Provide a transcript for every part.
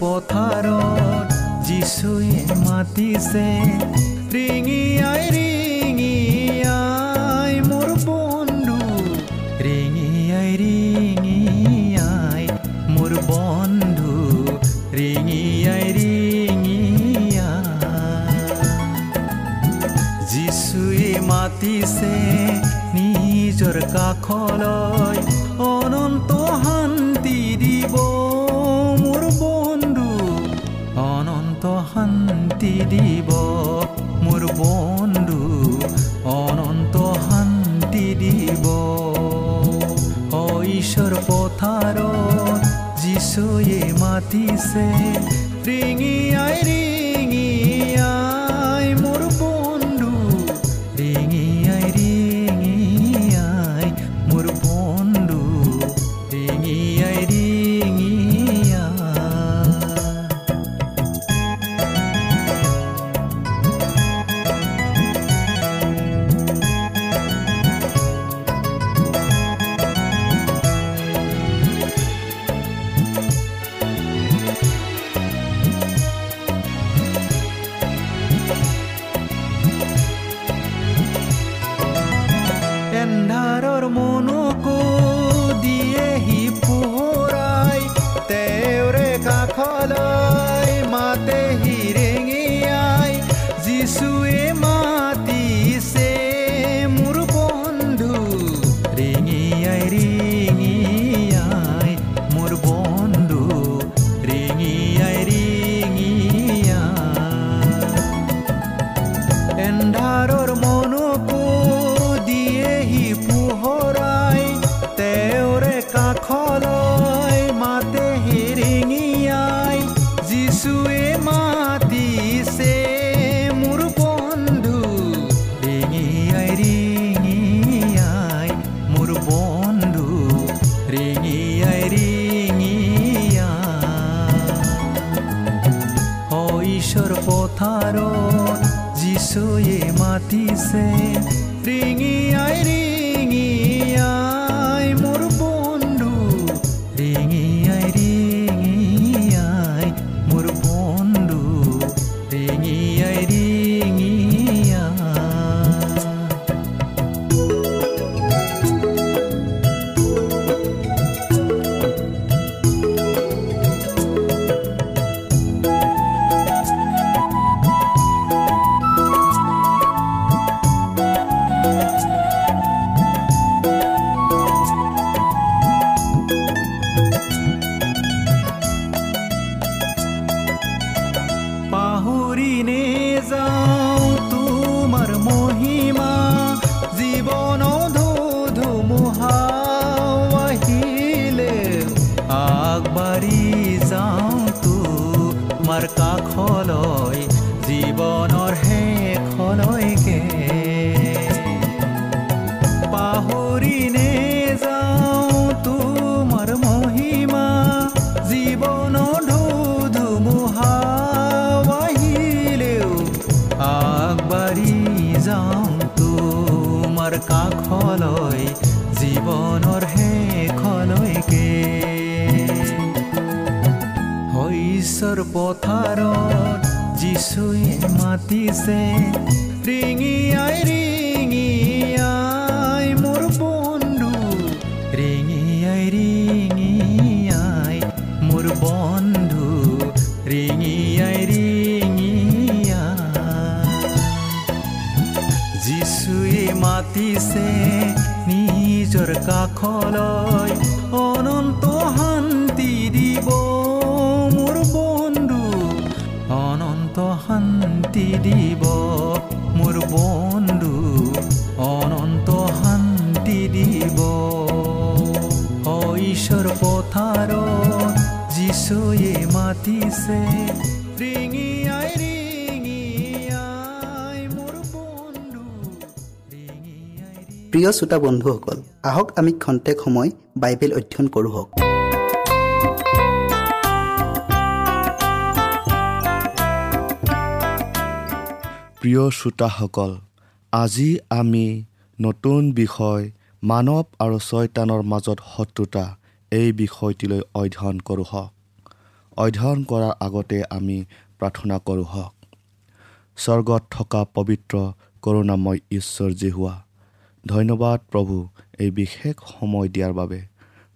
পথাৰত যিচুৱে মাতিছে ৰিঙিয়াই ৰিঙিয়াই মোৰ বন্ধু ৰিঙিয়াই ৰিঙিয়াই যিচুৱে মাতিছে ৰিঙিয়াই ৰিঙিয়াই মাতিছে যিচুৱে মাতিছে ৰিঙিয়াই ৰিঙিয়াই মোৰ বন্ধু ৰিঙিয়াই ৰিঙিয়াই মোৰ বন্ধু ৰিঙিয়াই ৰিঙিয়াই যিচুৱে মাতিছে নিজৰ কাষলৈ মাতিছে ৰিঙিয়াই ৰিঙিয়াই মোৰ বন্ধু প্ৰিয় শ্ৰোতা বন্ধুসকল আহক আমি খন্তেক সময় বাইবেল অধ্যয়ন কৰোঁ হওক প্ৰিয় শ্ৰোতাসকল আজি আমি নতুন বিষয় মানৱ আৰু ছয়তানৰ মাজত শত্ৰুতা এই বিষয়টিলৈ অধ্যয়ন কৰোঁ হওক অধ্যয়ন কৰাৰ আগতে আমি প্ৰাৰ্থনা কৰোঁ হওক। স্বৰ্গত থকা পবিত্ৰ কৰোণাময় ঈশ্বৰ যি হোৱা ধন্যবাদ প্ৰভু এই বিশেষ সময় দিয়াৰ বাবে।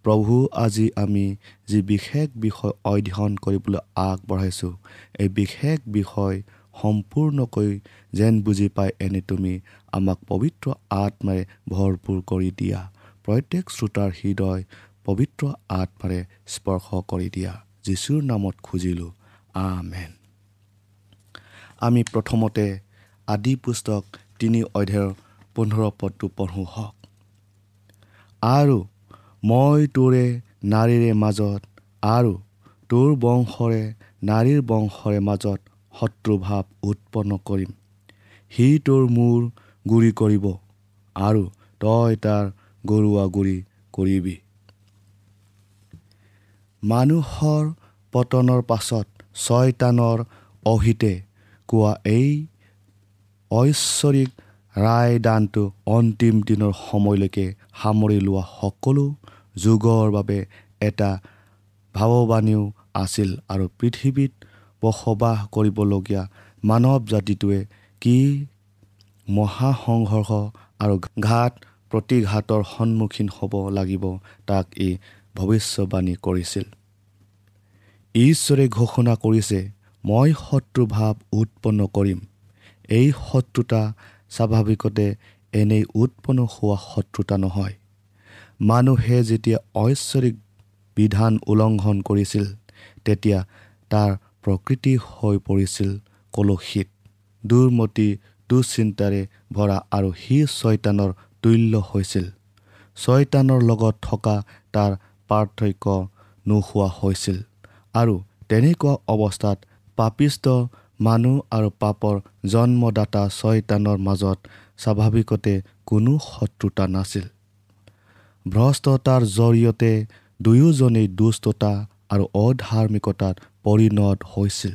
প্ৰভু আজি আমি যি বিশেষ বিষয় অধ্যয়ন কৰিবলৈ আগবঢ়াইছোঁ এই বিশেষ বিষয় সম্পূৰ্ণকৈ যেন বুজি পাই এনে তুমি আমাক পবিত্ৰ আত্মাৰে ভৰপূৰ কৰি দিয়া। প্ৰত্যেক শ্ৰোতাৰ হৃদয় পবিত্ৰ আত্মাৰে স্পৰ্শ কৰি দিয়া। যীশুৰ নামত খুজিলোঁ আমেন। আমি প্ৰথমতে আদি পুস্তক তিনি অধ্যায়ৰ পোন্ধৰ পদটো পঢ়োঁ হওক। আৰু মই তোৰে নাৰীৰে মাজত আৰু তোৰ বংশৰে নাৰীৰ বংশৰে মাজত শত্ৰুভাৱ উৎপন্ন কৰিম। সি তোৰ মূৰ গুৰি কৰিব আৰু তই তাৰ গৰুৱা গুৰি কৰিবি। মানুহৰ পতনৰ পাছত ছয়তানৰ অহিতে কোৱা এই ঐশ্বৰিক ৰায়দানটো অন্তিম দিনৰ সময়লৈকে সামৰি লোৱা সকলো যুগৰ বাবে এটা ভাৱবাণীও আছিল আৰু পৃথিৱীত বসবাস কৰিবলগীয়া মানৱ জাতিটোৱে কি মহাসংঘৰ্ষ আৰু ঘাত প্ৰতিঘাতৰ সন্মুখীন হ'ব লাগিব তাক ই ভৱিষ্যবাণী কৰিছিল। ঈশ্বৰে ঘোষণা কৰিছে মই শত্ৰুভাৱ উৎপন্ন কৰিম। এই শত্ৰুতা স্বাভাৱিকতে এনেই উৎপন্ন হোৱা শত্ৰুতা নহয়। মানুহে যেতিয়া ঐশ্বৰিক বিধান উলংঘন কৰিছিল তেতিয়া তাৰ প্ৰকৃতি হৈ পৰিছিল কলসিত দুৰ্মতি দুশ্চিন্তাৰে ভৰা আৰু সি ছয়তানৰ তুল্য হৈছিল। ছয়তানৰ লগত থকা তাৰ পাৰ্থক্য নোহোৱা হৈছিল। আৰু তেনেকুৱা অৱস্থাত পাপিষ্ট মানুহ আৰু পাপৰ জন্মদাতা ছয়তানৰ মাজত স্বাভাৱিকতে কোনো শত্ৰুতা নাছিল। ভ্ৰষ্টতাৰ জৰিয়তে দুয়োজনেই দুষ্টতা আৰু অধাৰ্মিকতাত পৰিণত হৈছিল।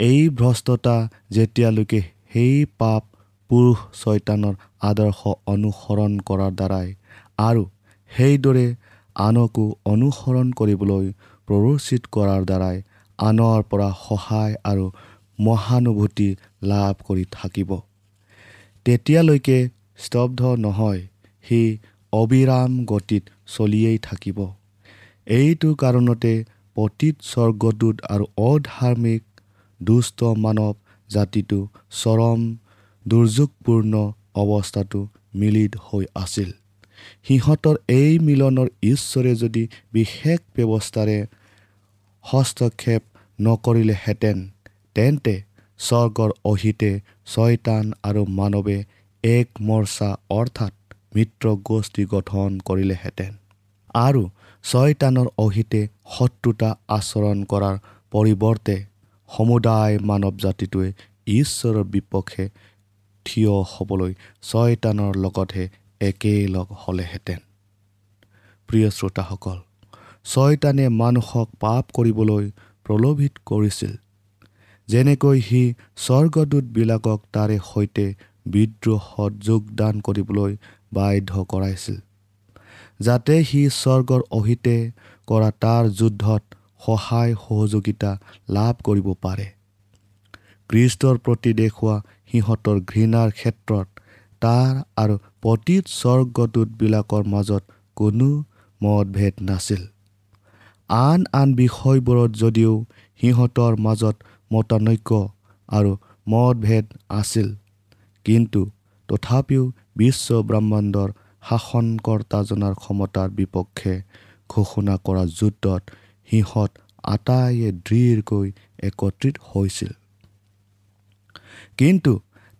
এই ভ্ৰষ্টতা যেতিয়ালৈকে সেই পাপ পুৰুষ ছয়তানৰ আদৰ্শ অনুসৰণ কৰাৰ দ্বাৰাই আৰু সেইদৰে আনকো অনুসৰণ কৰিবলৈ প্ৰৰোচিত কৰাৰ দ্বাৰাই আনৰ পৰা সহায় আৰু মহানুভূতি লাভ কৰি থাকিব। তেতিয়ালৈকে স্তব্ধ নহয় সি অবিৰাম গতিত চলিয়েই থাকিব। এইটো কাৰণতে পতীত স্বৰ্গদূত আৰু অধাৰ্মিক দুষ্ট মানৱ জাতিটো চৰম দুৰ্যোগপূৰ্ণ অৱস্থাটো মিলিত হৈ আছিল। সিহঁতৰ এই মিলনৰ ঈশ্বৰে যদি বিশেষ ব্যৱস্থাৰে হস্তক্ষেপ নকৰিলেহেঁতেন তেন্তে স্বৰ্গৰ অহিতে ছয়তান আৰু মানৱে এক মৰ্চা অৰ্থাৎ মিত্ৰ গোষ্ঠী গঠন কৰিলেহেঁতেন। আৰু ছয়তানৰ অহিতে শত্ৰুতা আচৰণ কৰাৰ পৰিৱৰ্তে সমুদায় মানৱ জাতিটোৱে ঈশ্বৰৰ বিপক্ষে থিয় হ'বলৈ ছয়তানৰ লগতহে একেলগ হ'লেহেঁতেন। প্ৰিয় শ্ৰোতাসকল ছয়তানে মানুহক পাপ কৰিবলৈ প্ৰলোভিত কৰিছিল। যেনেকৈ সি স্বৰ্গদূতবিলাকক তাৰে সৈতে বিদ্ৰোহত যোগদান কৰিবলৈ বাধ্য কৰাইছিল যাতে সি স্বৰ্গৰ অহিতে কৰা তাৰ যুদ্ধত সহায় সহযোগিতা লাভ কৰিব পাৰে। কৃষ্টৰ প্ৰতি দেখুওৱা সিহঁতৰ ঘৃণাৰ ক্ষেত্ৰত তাৰ আৰু পতীত স্বৰ্গদূতবিলাকৰ মাজত কোনো মতভেদ নাছিল। আন আন বিষয়বোৰত যদিও সিহঁতৰ মাজত মতানৈক্য আৰু মতভেদ আছিল কিন্তু তথাপিও বিশ্ব ব্ৰহ্মাণ্ডৰ শাসনকৰ্তাজনাৰ ক্ষমতাৰ বিপক্ষে ঘোষণা কৰা যুদ্ধত সিহঁত আটাইয়ে দৃঢ়কৈ একত্ৰিত হৈছিল। কিন্তু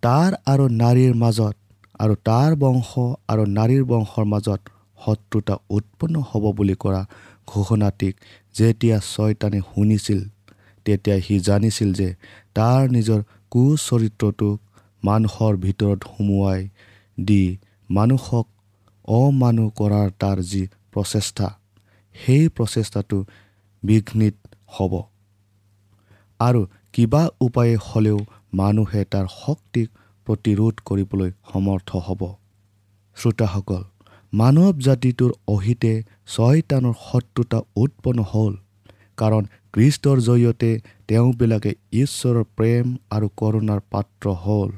তাৰ আৰু নাৰীৰ মাজত আৰু তাৰ বংশ আৰু নাৰীৰ বংশৰ মাজত শত্ৰুতা উৎপন্ন হ'ব বুলি কৰা ঘোষণাটিক যেতিয়া ছয়তানে শুনিছিল তেতিয়া সি জানিছিল যে তাৰ নিজৰ কুচৰিত্ৰটোক মানুহৰ ভিতৰত সুমুৱাই দি মানুহক অমানুহ কৰাৰ তাৰ যি প্ৰচেষ্টা সেই প্ৰচেষ্টাটো বিঘ্নিত হ'ব। আৰু কিবা উপায়ে হ'লেও মানুহে তাৰ শক্তিক প্ৰতিৰোধ কৰিবলৈ সমৰ্থ হ'ব। শ্ৰোতাসকল মানৱ জাতিটোৰ অহিতে ছয়তানৰ শত্ৰুতা উৎপন্ন হ'ল কাৰণ কৃষ্টৰ জৰিয়তে তেওঁবিলাকে ঈশ্বৰৰ প্ৰেম আৰু কৰোণাৰ পাত্ৰ হ'ল।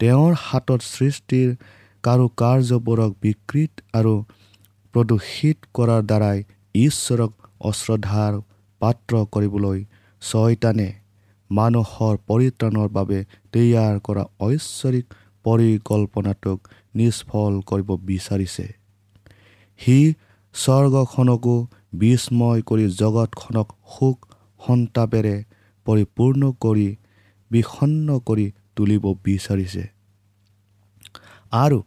তেওঁৰ হাতত সৃষ্টিৰ কাৰুকাৰ্যবোৰক বিকৃত আৰু প্ৰদূষিত কৰাৰ দ্বাৰাই ঈশ্বৰক অশ্ৰদ্ধাৰ পাত্ৰ কৰিবলৈ ছয়তানে মানুহৰ পৰিত্ৰাণৰ বাবে তৈয়াৰ কৰা ঐশ্বৰিক পৰিকল্পনাটোক নিষ্ফল কৰিব বিচাৰিছে। সি স্বৰ্গখনকো বিস্ময় কৰি জগতখনক সুখ সন্তাপেৰে পৰিপূৰ্ণ কৰি বিষণ্ন কৰি তুলিব বিচাৰিছে। আৰু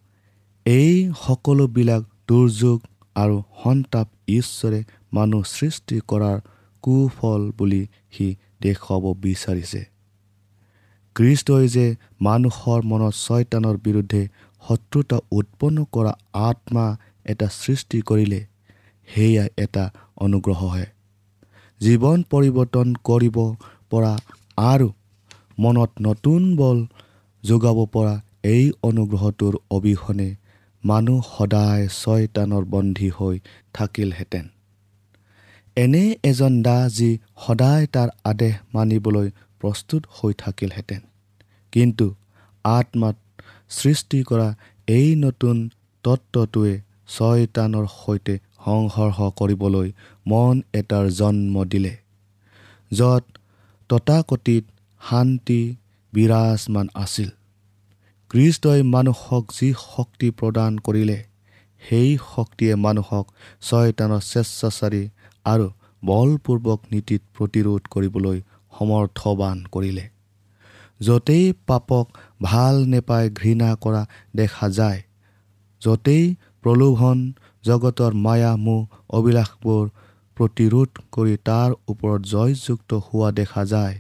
এই সকলোবিলাক দুৰ্যোগ আৰু সন্তাপ ঈশ্বৰে মানুহ সৃষ্টি কৰাৰ কুফল বুলি সি দেখুৱাব বিচাৰিছে। কৃষ্টই যে মানুহৰ মনত ছয়তানৰ বিৰুদ্ধে শত্ৰুতা উৎপন্ন কৰা আত্মা এটা সৃষ্টি কৰিলে সেয়া এটা অনুগ্ৰহহে জীৱন পৰিৱৰ্তন কৰিব পৰা আৰু মনত নতুন বল যোগাব পৰা এই অনুগ্ৰহটোৰ অবিহনে মানুহ সদায় ছয়তানৰ বন্দী হৈ থাকিলহেঁতেন। এনে এজন দা যি সদায় তাৰ আদেশ মানিবলৈ প্ৰস্তুত হৈ থাকিলহেঁতেন। কিন্তু আত্মাত সৃষ্টি কৰা এই নতুন তত্ত্বটোৱে ছয়তানৰ সৈতে সংঘৰ্ষ কৰিবলৈ মন এটাৰ জন্ম দিলে য'ত ততাকতিত শান্তি বিৰাজমান আছিল। কৃষ্টই মানুহক যি শক্তি প্ৰদান কৰিলে সেই শক্তিয়ে মানুহক ছয়তানৰ স্বেচ্ছাচাৰী আৰু বলপূৰ্বক নীতিত প্ৰতিৰোধ কৰিবলৈ সমৰ্থবান কৰিলে। য'তেই পাপক ভাল নেপাই ঘৃণা কৰা দেখা যায় য'তেই প্ৰলোভন জগতৰ মায়া মোহ অবিলাসবোৰ প্ৰতিৰোধ কৰি তাৰ ওপৰত জয়যুক্ত হোৱা দেখা যায়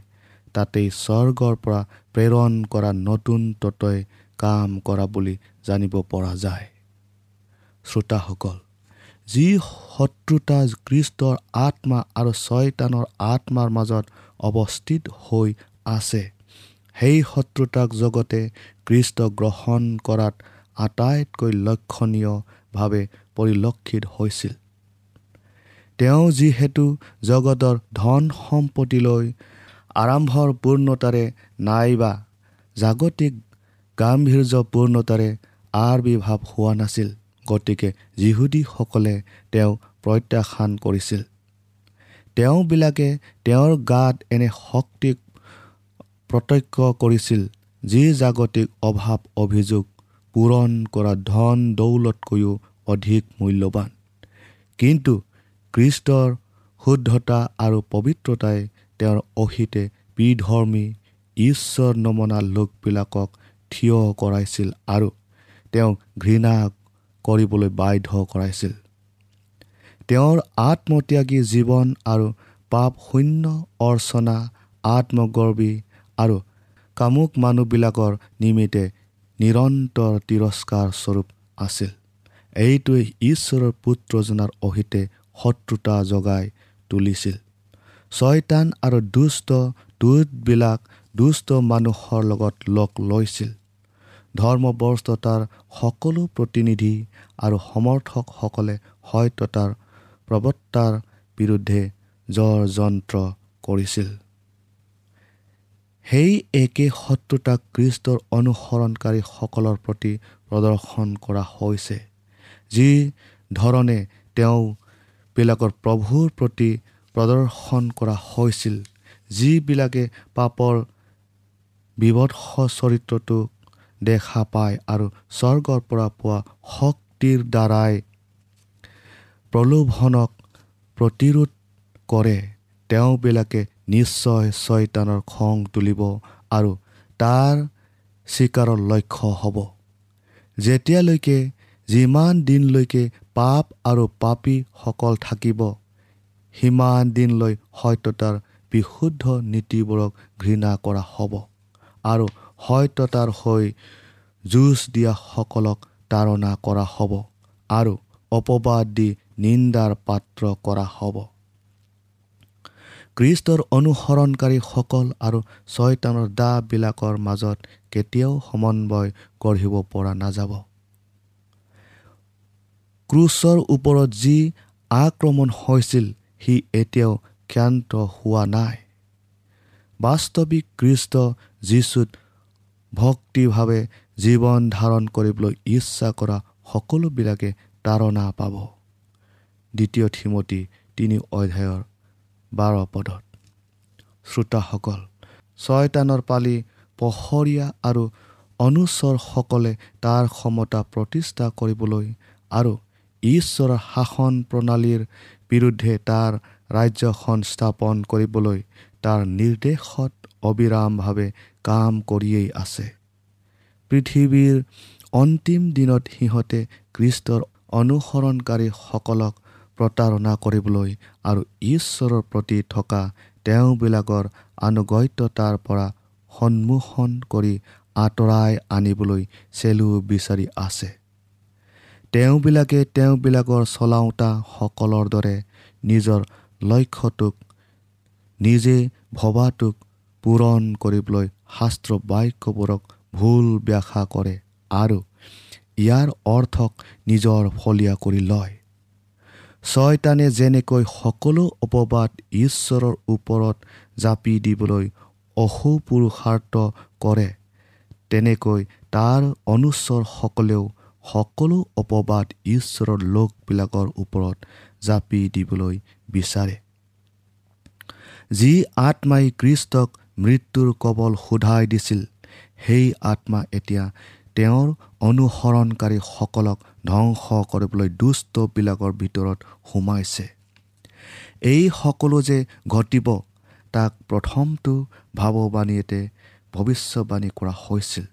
তাতেই স্বৰ্গৰ পৰা প্ৰেৰণ কৰা নতুন তত্বই কাম কৰা বুলি জানিব পৰা যায়। শ্ৰোতাসকল যি শত্ৰুতা কৃষ্টৰ আত্মা আৰু ছয়তানৰ আত্মাৰ মাজত অৱস্থিত হৈ আছে সেই শত্ৰুতাক জগতে কৃষ্ট গ্ৰহণ কৰাত আটাইতকৈ লক্ষণীয়ভাৱে পৰিলক্ষিত হৈছিল। তেওঁ যিহেতু জগতৰ ধন সম্পত্তিলৈ আৰম্ভৰ পূৰ্ণতাৰে নাইবা জাগতিক গাম্ভীৰ্যপূৰ্ণতাৰে আৰ্বিৰ্ভাৱ হোৱা নাছিল গতিকে যিহুদীসকলে তেওঁ প্ৰত্যাখ্যান কৰিছিল। তেওঁবিলাকে তেওঁৰ গাত এনে শক্তিক প্ৰত্যক্ষ কৰিছিল যি জাগতিক অভাৱ অভিযোগ পূৰণ কৰা ধন দৌলতকৈও অধিক মূল্যৱান। কিন্তু কৃষ্টৰ শুদ্ধতা আৰু পবিত্ৰতাই তেওঁৰ অহিতে বিধৰ্মী ঈশ্বৰ নমনা লোকবিলাকক থিয় কৰাইছিল আৰু তেওঁক ঘৃণা কৰিবলৈ বাধ্য কৰাইছিল। তেওঁৰ আত্মত্যাগী জীৱন আৰু পাপ শূন্য অৰ্চনা আত্মগৰ্বী আৰু কামুক মানুহবিলাকৰ নিমিত্তে নিৰন্তৰ তিৰস্কাৰ স্বৰূপ আছিল। এইটোৱে ঈশ্বৰৰ পুত্ৰজনাৰ অহিতে শত্ৰুতা জগাই তুলিছিল। ছয়তান আৰু দুষ্ট দূতবিলাক দুষ্ট মানুহৰ লগত লগ লৈছিল। ধৰ্মবস্ততাৰ সকলো প্ৰতিনিধি আৰু সমৰ্থকসকলে সত্যতাৰ প্ৰৱত্তাৰ বিৰুদ্ধে জ্বৰ যন্ত্ৰ কৰিছিল। সেই একে শত্ৰুতাক খ্ৰীষ্টৰ অনুসৰণকাৰীসকলৰ প্ৰতি প্ৰদৰ্শন কৰা হৈছে যি ধৰণে তেওঁবিলাকৰ প্ৰভুৰ প্ৰতি প্ৰদৰ্শন কৰা হৈছিল যিবিলাকে পাপৰ বিবৎস চৰিত্ৰটোক দেখা পায় আৰু স্বৰ্গৰ পৰা পোৱা শক্তিৰ দ্বাৰাই প্ৰলোভনক প্ৰতিৰোধ কৰে। তেওঁবিলাকে নিশ্চয় ছয়তানৰ খং তুলিব আৰু তাৰ চিকাৰৰ লক্ষ্য হ'ব। যেতিয়ালৈকে যিমান দিনলৈকে পাপ আৰু পাপীসকল থাকিব সিমান দিনলৈ সত্যতাৰ বিশুদ্ধ নীতিবোৰক ঘৃণা কৰা হ'ব আৰু সত্যতাৰ হৈ যুঁজ দিয়াসকলক তাৰণা কৰা হ'ব আৰু অপবাদ দি নিন্দাৰ পাত্ৰ কৰা হ'ব। খ্ৰীষ্টৰ অনুসৰণকাৰীসকল আৰু ছয়তানৰ দাবিলাকৰ মাজত কেতিয়াও সমন্বয় গঢ়িব পৰা নাযাব। ক্ৰুচৰ ওপৰত যি আক্ৰমণ হৈছিল সি এতিয়াও ক্ষান্ত হোৱা নাই। বাস্তৱিক কৃষ্ট যীচুত ভক্তিভাৱে জীৱন ধাৰণ কৰিবলৈ ইচ্ছা কৰা সকলোবিলাকে তাৰণা পাব। দ্বিতীয় থিমতী তিনি অধ্যায়ৰ বাৰ পদত। শ্ৰোতাসকল ছয়তানৰ পালি পহৰীয়া আৰু অনুচৰসকলে তাৰ ক্ষমতা প্ৰতিষ্ঠা কৰিবলৈ আৰু ঈশ্বৰৰ শাসন প্ৰণালীৰ বিৰুদ্ধে তাৰ ৰাজ্যখন স্থাপন কৰিবলৈ তাৰ নিৰ্দেশত অবিৰামভাৱে কাম কৰিয়েই আছে। পৃথিৱীৰ অন্তিম দিনত সিহঁতে খ্ৰীষ্টৰ অনুসৰণকাৰীসকলক প্ৰতাৰণা কৰিবলৈ আৰু ঈশ্বৰৰ প্ৰতি থকা তেওঁবিলাকৰ আনুগত্যতাৰ পৰা সন্মুখীন কৰি আঁতৰাই আনিবলৈ চেলু বিচাৰি আছে। তেওঁবিলাকে তেওঁবিলাকৰ চলাওঁতাসকলৰ দৰে নিজৰ লক্ষ্যটোক নিজে ভবাটোক পূৰণ কৰিবলৈ শাস্ত্ৰ বাক্যবোৰক ভুল ব্যাখ্যা কৰে আৰু ইয়াৰ অৰ্থক নিজৰ ফলীয়া কৰি লয়। ছয়তানে যেনেকৈ সকলো অপবাদ ঈশ্বৰৰ ওপৰত জাপি দিবলৈ অসুপুৰুষাৰ্থ কৰে তেনেকৈ তাৰ অনুচৰসকলেও সকলো অপবাদ ঈশ্বৰৰ লোকবিলাকৰ ওপৰত জাপি দিবলৈ বিচাৰে। যি আত্মাই কৃষ্টক মৃত্যুৰ কবল সোধাই দিছিল। সেই আত্মা এতিয়া তেওঁৰ অনুসৰণকাৰীসকলক ধ্বংস কৰিবলৈ দুষ্টবিলাকৰ ভিতৰত সোমাইছে। এই সকলো যে ঘটিব তাক প্ৰথমটো ভাৱবাণীতে ভৱিষ্যবাণী কৰা হৈছিল।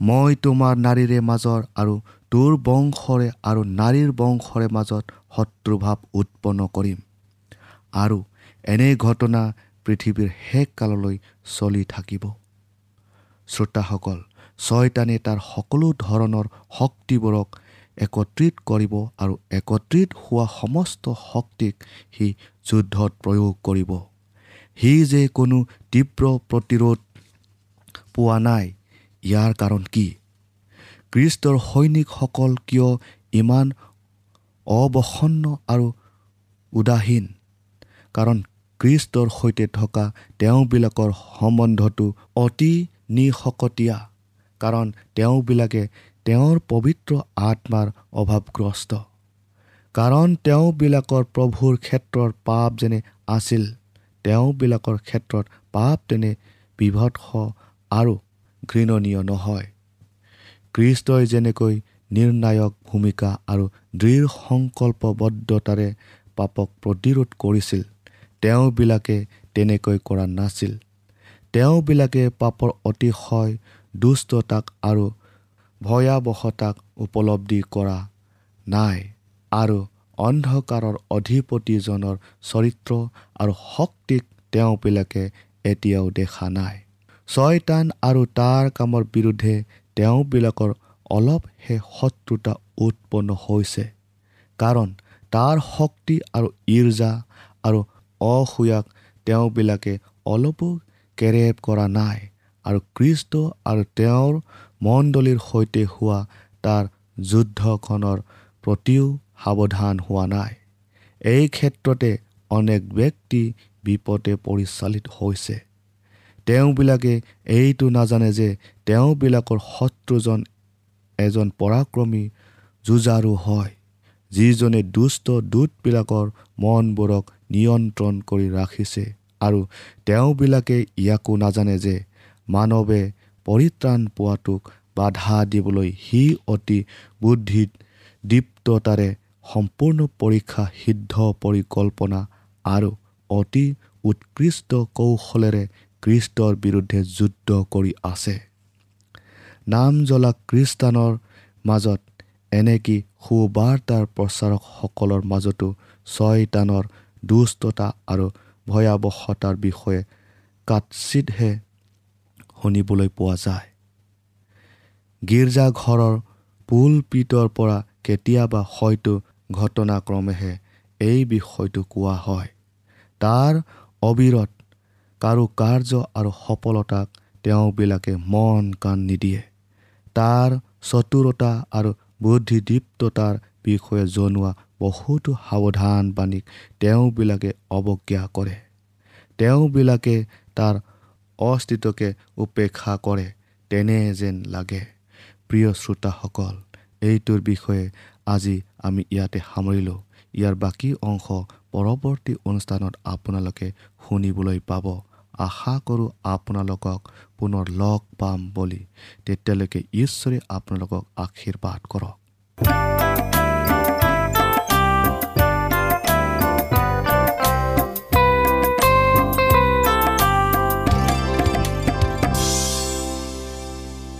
মই তোমাৰ নাৰীৰে মাজৰ আৰু তোৰ বংশৰে আৰু নাৰীৰ বংশৰে মাজত শত্ৰুভাৱ উৎপন্ন কৰিম। আৰু এনে ঘটনা পৃথিৱীৰ শেষ কাললৈ চলি থাকিব। শ্ৰোতাসকল ছয়তানে তাৰ সকলো ধৰণৰ শক্তিবোৰক একত্ৰিত কৰিব আৰু একত্ৰিত হোৱা সমস্ত শক্তিক সি যুদ্ধত প্ৰয়োগ কৰিব। সি যে কোনো তীব্ৰ প্ৰতিৰোধ পোৱা নাই ইয়াৰ কাৰণ কি? কৃষ্টৰ সৈনিকসকল কিয় ইমান অৱসন্ন আৰু উদাসীন? কাৰণ কৃষ্টৰ সৈতে থকা তেওঁবিলাকৰ সম্বন্ধটো অতি নিশকতীয়া কাৰণ তেওঁবিলাকে তেওঁৰ পবিত্ৰ আত্মাৰ অভাৱগ্ৰস্ত। কাৰণ তেওঁবিলাকৰ প্ৰভুৰ ক্ষেত্ৰত পাপ যেনে আছিল তেওঁবিলাকৰ ক্ষেত্ৰত পাপ তেনে বিভৎস আৰু ঘৃণনীয় নহয়। কৃষ্টই যেনেকৈ নিৰ্ণায়ক ভূমিকা আৰু দৃঢ় সংকল্পবদ্ধতাৰে পাপক প্ৰতিৰোধ কৰিছিল তেওঁবিলাকে তেনেকৈ কৰা নাছিল। তেওঁবিলাকে পাপৰ অতিশয় দুষ্টতাক আৰু ভয়াৱহতাক উপলব্ধি কৰা নাই আৰু অন্ধকাৰৰ অধিপতিজনৰ চৰিত্ৰ আৰু শক্তিক তেওঁবিলাকে এতিয়াও দেখা নাই। ছয়তান আৰু তাৰ কামৰ বিৰুদ্ধে তেওঁবিলাকৰ অলপহে শত্ৰুতা উৎপন্ন হৈছে। কাৰণ তাৰ শক্তি আৰু ইৰ্জা আৰু অসূয়াক তেওঁবিলাকে অলপো কেৰেপ কৰা নাই আৰু কৃষ্ট আৰু তেওঁৰ মণ্ডলীৰ সৈতে হোৱা তাৰ যুদ্ধখনৰ প্ৰতিও সাৱধান হোৱা নাই। এই ক্ষেত্ৰতে অনেক ব্যক্তি বিপদে পৰিচালিত হৈছে। তেওঁবিলাকে এইটো নাজানে যে তেওঁবিলাকৰ শত্ৰুজন এজন পৰাক্ৰমী যুঁজাৰু হয় যিজনে দুষ্ট দূতবিলাকৰ মনবোৰক নিয়ন্ত্ৰণ কৰি ৰাখিছে আৰু তেওঁবিলাকে ইয়াকো নাজানে যে মানৱে পৰিত্ৰাণ পোৱাটোক বাধা দিবলৈ সি অতি বুদ্ধিত দীপ্ততাৰে সম্পূৰ্ণ পৰীক্ষা সিদ্ধ পৰিকল্পনা আৰু অতি উৎকৃষ্ট কৌশলেৰে খ্ৰীষ্টৰ বিৰুদ্ধে যুদ্ধ কৰি আছে। নাম জ্বলা খ্ৰীষ্টানৰ মাজত এনেকি সুবাৰ্তাৰ প্ৰচাৰকসকলৰ মাজতো ছয়তানৰ দুষ্টতা আৰু ভয়াৱহতাৰ বিষয়ে কাৎচিতহে শুনিবলৈ পোৱা যায়। গীৰ্জাঘৰৰ পুলপিতৰ পৰা কেতিয়াবা হয়তো ঘটনাক্ৰমেহে এই বিষয়টো কোৱা হয়। তাৰ অবিৰত কাৰো কাৰ্য আৰু সফলতাক তেওঁবিলাকে মন কাণ নিদিয়ে। তাৰ চতুৰতা আৰু বুদ্ধিদীপ্ততাৰ বিষয়ে জনোৱা বহুতো সাৱধানবাণীক তেওঁবিলাকে অৱজ্ঞা কৰে। তেওঁবিলাকে তাৰ অস্তিত্বকে উপেক্ষা কৰে তেনে যেন লাগে। প্ৰিয় শ্ৰোতাসকল এইটোৰ বিষয়ে আজি আমি ইয়াতে সামৰিলোঁ। ইয়াৰ বাকী অংশ পৰৱৰ্তী অনুষ্ঠানত আপোনালোকে শুনিবলৈ পাব। আশা কৰোঁ আপোনালোকক পুনৰ লগ পাম বুলি। তেতিয়ালৈকে ঈশ্বৰে আপোনালোকক আশীৰ্বাদ কৰক।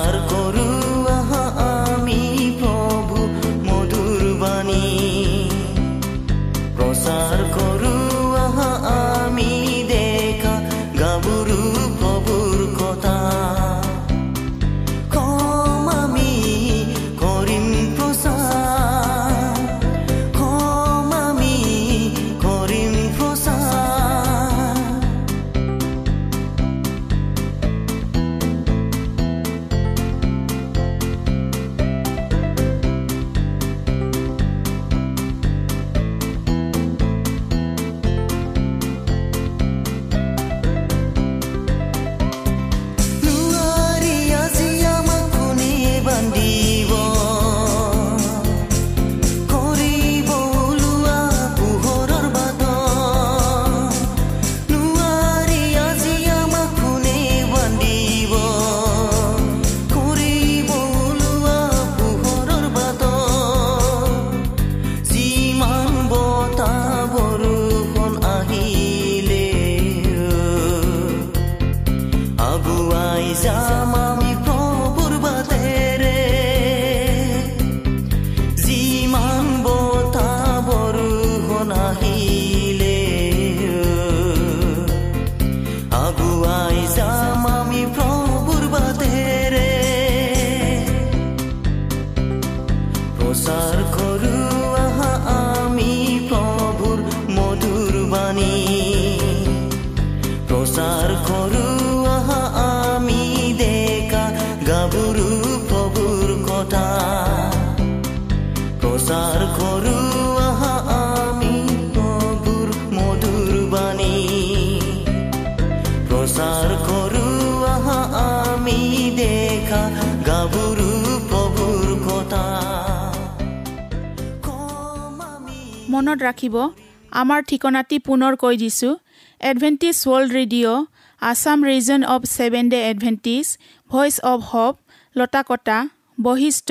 প্ৰচাৰ প্ৰচাৰ আহা আমি মধুৰ বাণী। প্ৰচাৰ আহা আমি দেখা প্ৰভুৰ কথা। মনত ৰাখিব আমাৰ ঠিকনাটি পুনৰ কৈ দিছোঁ। Adventist World Radio' Assam region of seven day Adventist Voice of Hope Latakata Basistha